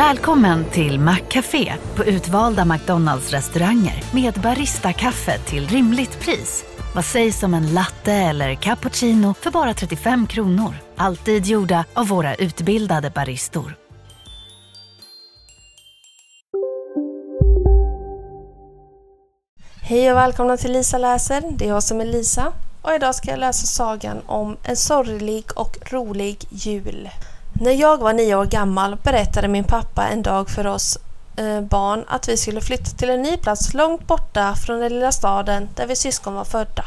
Välkommen till Maccafé på utvalda McDonalds restauranger med Baristakaffe till rimligt pris. Vad sägs om en latte eller cappuccino för bara 35 kronor? Alltid gjorda av våra utbildade baristor. Hej och välkomna till Lisa läser. Det är jag som är Lisa och idag ska jag läsa sagan om en sorglig och rolig jul. När jag var nio år gammal berättade min pappa en dag för oss eh, barn att vi skulle flytta till en ny plats långt borta från den lilla staden där vi syskon var födda.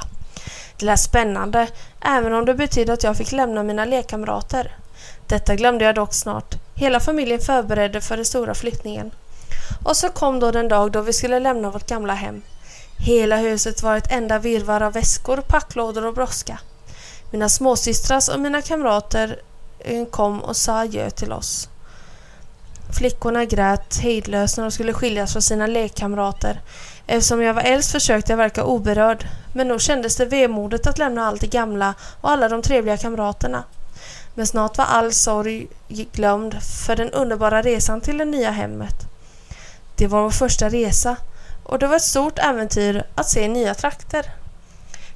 Det lät spännande, även om det betydde att jag fick lämna mina lekkamrater. Detta glömde jag dock snart. Hela familjen förberedde för den stora flyttningen. Och så kom då den dag då vi skulle lämna vårt gamla hem. Hela huset var ett enda virvar av väskor, packlådor och brådska. Mina småsystrars och mina kamrater kom och sa adjö till oss. Flickorna grät hejdlöst när de skulle skiljas från sina lekkamrater. Eftersom jag var äldst försökte jag verka oberörd, men nog kändes det vemodigt att lämna allt det gamla och alla de trevliga kamraterna. Men snart var all sorg glömd för den underbara resan till det nya hemmet. Det var vår första resa och det var ett stort äventyr att se nya trakter.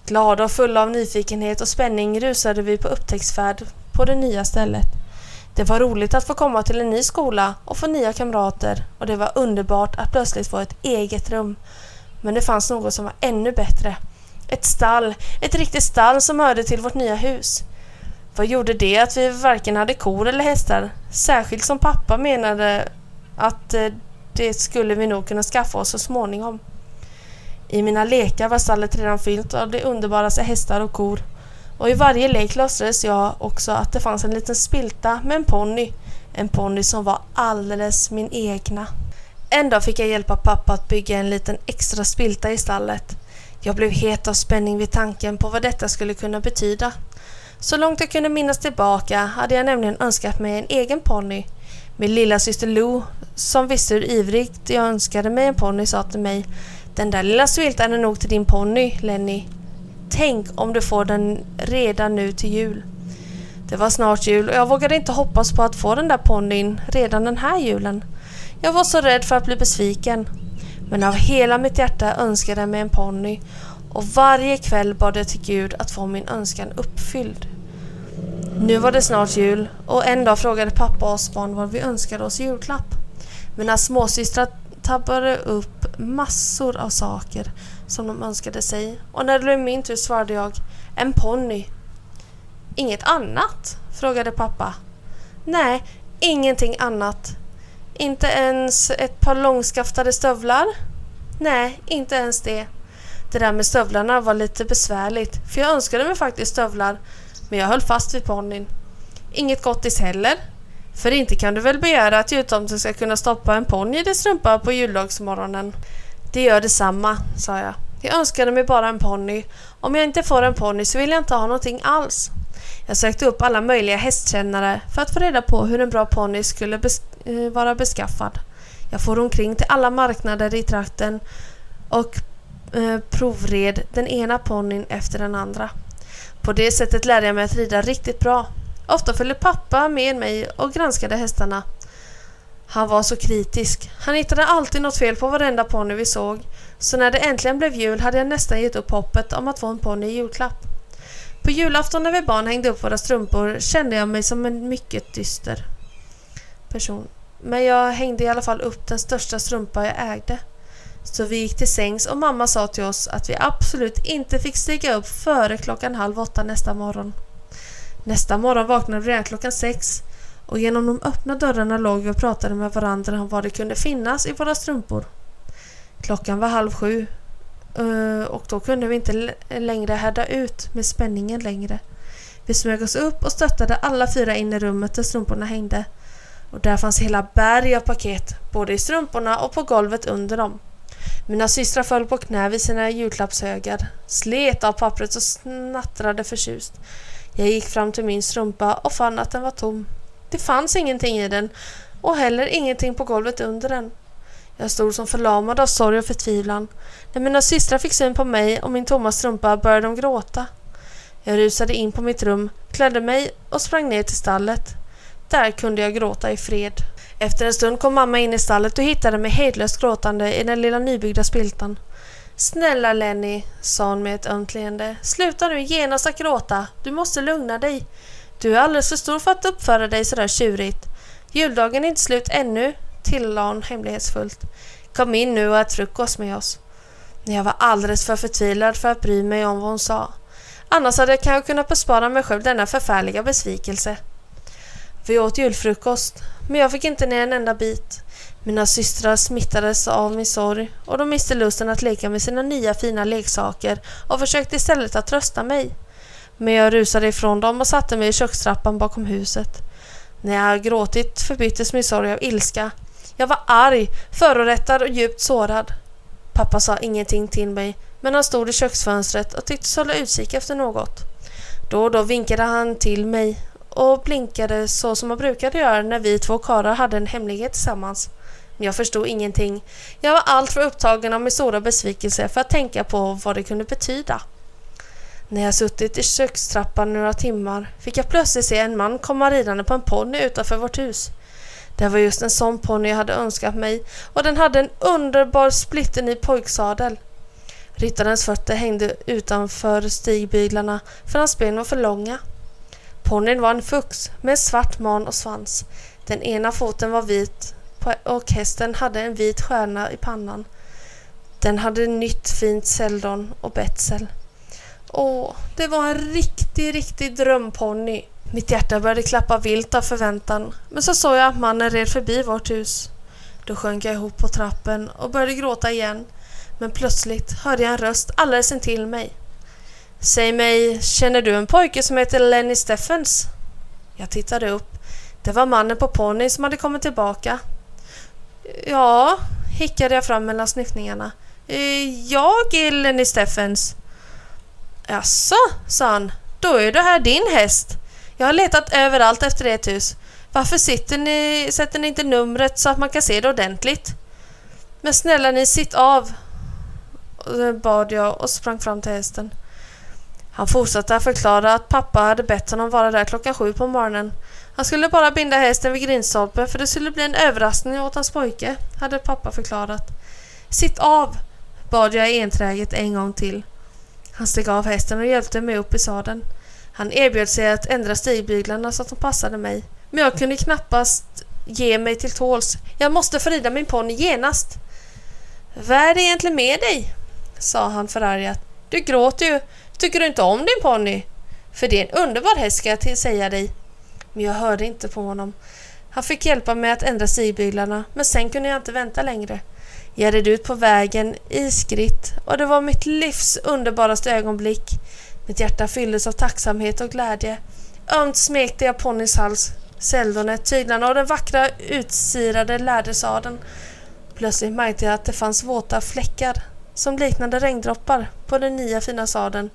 Glada och fulla av nyfikenhet och spänning rusade vi på upptäcktsfärd på det nya stället. Det var roligt att få komma till en ny skola och få nya kamrater och det var underbart att plötsligt få ett eget rum. Men det fanns något som var ännu bättre. Ett stall, ett riktigt stall som hörde till vårt nya hus. Vad gjorde det att vi varken hade kor eller hästar? Särskilt som pappa menade att eh, det skulle vi nog kunna skaffa oss så småningom. I mina lekar var stallet redan fyllt av de underbaraste hästar och kor. Och i varje lek låtsades jag också att det fanns en liten spilta med en ponny. En ponny som var alldeles min egna. En dag fick jag hjälpa pappa att bygga en liten extra spilta i stallet. Jag blev het av spänning vid tanken på vad detta skulle kunna betyda. Så långt jag kunde minnas tillbaka hade jag nämligen önskat mig en egen ponny. Min lilla syster Lou, som visste hur ivrigt jag önskade mig en ponny, sa till mig Den där lilla spiltan är nog till din ponny, Lenny. Tänk om du får den redan nu till jul. Det var snart jul och jag vågade inte hoppas på att få den där ponnyn redan den här julen. Jag var så rädd för att bli besviken. Men av hela mitt hjärta önskade jag mig en ponny och varje kväll bad jag till Gud att få min önskan uppfylld. Nu var det snart jul och en dag frågade pappa oss barn vad vi önskade oss i julklapp. Mina småsystrar tabbade upp massor av saker som de önskade sig och när det blev min tur svarade jag en ponny. Inget annat? frågade pappa. Nej, ingenting annat. Inte ens ett par långskaftade stövlar? Nej, inte ens det. Det där med stövlarna var lite besvärligt för jag önskade mig faktiskt stövlar men jag höll fast vid ponnyn. Inget gottis heller. För inte kan du väl begära att jultomten ska kunna stoppa en ponny i din strumpa på juldagsmorgonen? Det gör detsamma, sa jag. Jag önskade mig bara en ponny. Om jag inte får en ponny så vill jag inte ha någonting alls. Jag sökte upp alla möjliga hästkännare för att få reda på hur en bra ponny skulle bes eh, vara beskaffad. Jag for omkring till alla marknader i trakten och eh, provred den ena ponnyn efter den andra. På det sättet lärde jag mig att rida riktigt bra. Ofta följde pappa med mig och granskade hästarna. Han var så kritisk. Han hittade alltid något fel på varenda ponny vi såg. Så när det äntligen blev jul hade jag nästan gett upp hoppet om att få en ponny i julklapp. På julafton när vi barn hängde upp våra strumpor kände jag mig som en mycket dyster person. Men jag hängde i alla fall upp den största strumpa jag ägde. Så vi gick till sängs och mamma sa till oss att vi absolut inte fick stiga upp före klockan halv åtta nästa morgon. Nästa morgon vaknade vi redan klockan sex och genom de öppna dörrarna låg vi och pratade med varandra om vad det kunde finnas i våra strumpor. Klockan var halv sju eh, och då kunde vi inte längre härda ut med spänningen längre. Vi smög oss upp och stöttade alla fyra in i rummet där strumporna hängde. Och där fanns hela berg av paket, både i strumporna och på golvet under dem. Mina systrar föll på knä vid sina julklappshögar, slet av pappret och snattrade förtjust. Jag gick fram till min strumpa och fann att den var tom. Det fanns ingenting i den och heller ingenting på golvet under den. Jag stod som förlamad av sorg och förtvivlan. När mina systrar fick syn på mig och min tomma strumpa började de gråta. Jag rusade in på mitt rum, klädde mig och sprang ner till stallet. Där kunde jag gråta i fred. Efter en stund kom mamma in i stallet och hittade mig hejdlöst gråtande i den lilla nybyggda spiltan. Snälla Lenny, sa hon med ett ömt leende. Sluta nu genast att gråta. Du måste lugna dig. Du är alldeles för stor för att uppföra dig sådär tjurigt. Juldagen är inte slut ännu, tillade hon hemlighetsfullt. Kom in nu och ät frukost med oss. Jag var alldeles för förtvivlad för att bry mig om vad hon sa. Annars hade jag kanske kunnat bespara mig själv denna förfärliga besvikelse. Vi åt julfrukost, men jag fick inte ner en enda bit. Mina systrar smittades av min sorg och de miste lusten att leka med sina nya fina leksaker och försökte istället att trösta mig. Men jag rusade ifrån dem och satte mig i kökstrappan bakom huset. När jag hade gråtit förbyttes min sorg av ilska. Jag var arg, förorättad och djupt sårad. Pappa sa ingenting till mig men han stod i köksfönstret och tycktes hålla utkik efter något. Då och då vinkade han till mig och blinkade så som man brukade göra när vi två karlar hade en hemlighet tillsammans. Men jag förstod ingenting. Jag var alltför upptagen av min stora besvikelse för att tänka på vad det kunde betyda. När jag suttit i kökstrappan några timmar fick jag plötsligt se en man komma ridande på en ponny utanför vårt hus. Det var just en sån ponny jag hade önskat mig och den hade en underbar splitterny pojksadel. Ryttarens fötter hängde utanför stigbyglarna för hans ben var för långa. Ponnyn var en fux med svart man och svans. Den ena foten var vit och hästen hade en vit stjärna i pannan. Den hade nytt fint seldon och betsel. Åh, det var en riktig, riktig drömponny. Mitt hjärta började klappa vilt av förväntan, men så såg jag att mannen red förbi vårt hus. Då sjönk jag ihop på trappen och började gråta igen, men plötsligt hörde jag en röst alldeles intill mig. Säg mig, känner du en pojke som heter Lenny Steffens? Jag tittade upp. Det var mannen på ponnyn som hade kommit tillbaka. Ja, hickade jag fram mellan sniffningarna. Eh, jag är Lenny Steffens. Jaså, sa han. Då är det här din häst. Jag har letat överallt efter ert hus. Varför sitter ni, sätter ni inte numret så att man kan se det ordentligt? Men snälla ni, sitt av, bad jag och sprang fram till hästen. Han fortsatte att förklara att pappa hade bett honom vara där klockan sju på morgonen. Han skulle bara binda hästen vid grindstolpen för det skulle bli en överraskning åt hans pojke, hade pappa förklarat. Sitt av, bad jag enträget en gång till. Han steg av hästen och hjälpte mig upp i sadeln. Han erbjöd sig att ändra stigbyglarna så att de passade mig. Men jag kunde knappast ge mig till tåls. Jag måste förrida min ponny genast. Vad är det egentligen med dig? sa han förargat. Du gråter ju. Tycker du inte om din ponny? För det är en underbar häst ska jag säga dig. Men jag hörde inte på honom. Han fick hjälpa mig att ändra stigbyglarna men sen kunde jag inte vänta längre. Jag red ut på vägen i skritt och det var mitt livs underbaraste ögonblick. Mitt hjärta fylldes av tacksamhet och glädje. Ömt smekte jag ponnyns hals, säldonet, tyglarna och den vackra utsirade lädersadeln. Plötsligt märkte jag att det fanns våta fläckar som liknade regndroppar på den nya fina sadeln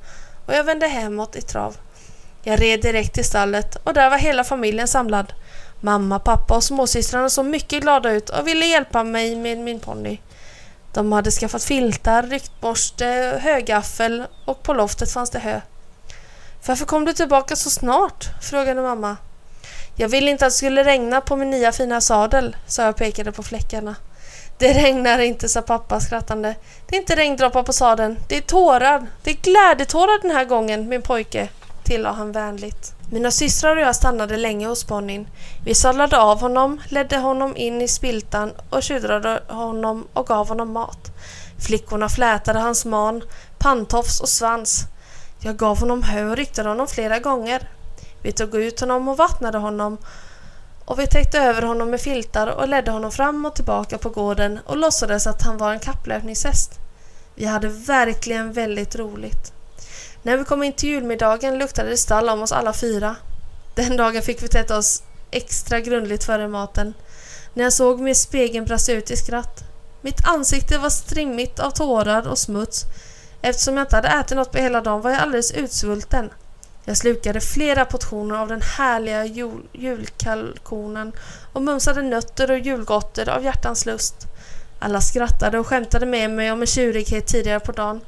och jag vände hemåt i trav. Jag red direkt till stallet och där var hela familjen samlad. Mamma, pappa och småsystrarna såg mycket glada ut och ville hjälpa mig med min ponny. De hade skaffat filtar, ryktborste, högaffel och på loftet fanns det hö. Varför kom du tillbaka så snart? frågade mamma. Jag ville inte att det skulle regna på min nya fina sadel, sa jag och pekade på fläckarna. Det regnar inte, sa pappa skrattande. Det är inte regndroppar på sadeln, det är tårar. Det är glädjetårar den här gången, min pojke, tillade han vänligt. Mina systrar och jag stannade länge hos ponnyn. Vi sadlade av honom, ledde honom in i spiltan och tjudrade honom och gav honom mat. Flickorna flätade hans man, panntofs och svans. Jag gav honom hö och ryktade honom flera gånger. Vi tog ut honom och vattnade honom och vi täckte över honom med filtar och ledde honom fram och tillbaka på gården och låtsades att han var en kapplöpningshäst. Vi hade verkligen väldigt roligt. När vi kom in till julmiddagen luktade det stall om oss alla fyra. Den dagen fick vi täta oss extra grundligt före maten. När jag såg mig i spegeln brast jag ut i skratt. Mitt ansikte var strimmigt av tårar och smuts. Eftersom jag inte hade ätit något på hela dagen var jag alldeles utsvulten. Jag slukade flera portioner av den härliga jul julkalkonen och mumsade nötter och julgotter av hjärtans lust. Alla skrattade och skämtade med mig om en tjurighet tidigare på dagen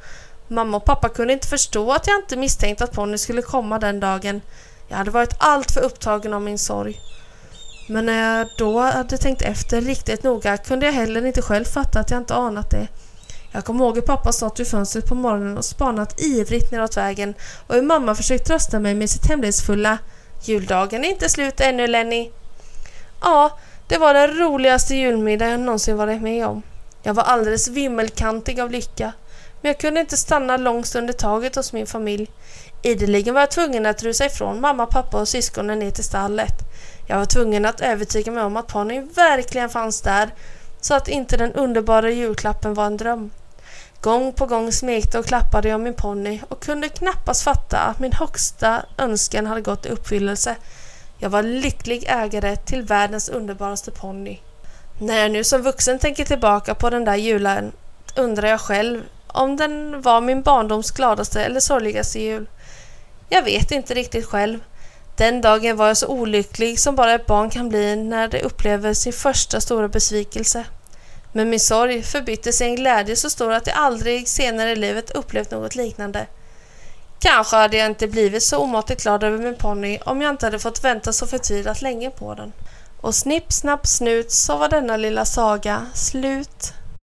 Mamma och pappa kunde inte förstå att jag inte misstänkte att Ponny skulle komma den dagen. Jag hade varit allt för upptagen av min sorg. Men när jag då hade tänkt efter riktigt noga kunde jag heller inte själv fatta att jag inte anat det. Jag kommer ihåg hur pappa stått vid fönstret på morgonen och spanat ivrigt neråt vägen och hur mamma försökt trösta mig med sitt hemlighetsfulla Juldagen är inte slut ännu Lenny. Ja, det var den roligaste julmiddagen jag någonsin varit med om. Jag var alldeles vimmelkantig av lycka. Men jag kunde inte stanna lång stund i taget hos min familj. Ideligen var jag tvungen att rusa ifrån mamma, pappa och syskonen ner till stallet. Jag var tvungen att övertyga mig om att ponnyn verkligen fanns där så att inte den underbara julklappen var en dröm. Gång på gång smekte och klappade jag min ponny och kunde knappast fatta att min högsta önskan hade gått i uppfyllelse. Jag var lycklig ägare till världens underbaraste ponny. När jag nu som vuxen tänker tillbaka på den där julen undrar jag själv om den var min barndoms gladaste eller sorgligaste jul. Jag vet inte riktigt själv. Den dagen var jag så olycklig som bara ett barn kan bli när det upplever sin första stora besvikelse. Men min sorg förbyttes i en glädje så stor att jag aldrig senare i livet upplevt något liknande. Kanske hade jag inte blivit så omåttligt glad över min ponny om jag inte hade fått vänta så förtvivlat länge på den. Och snipp, snapp, snut så var denna lilla saga slut.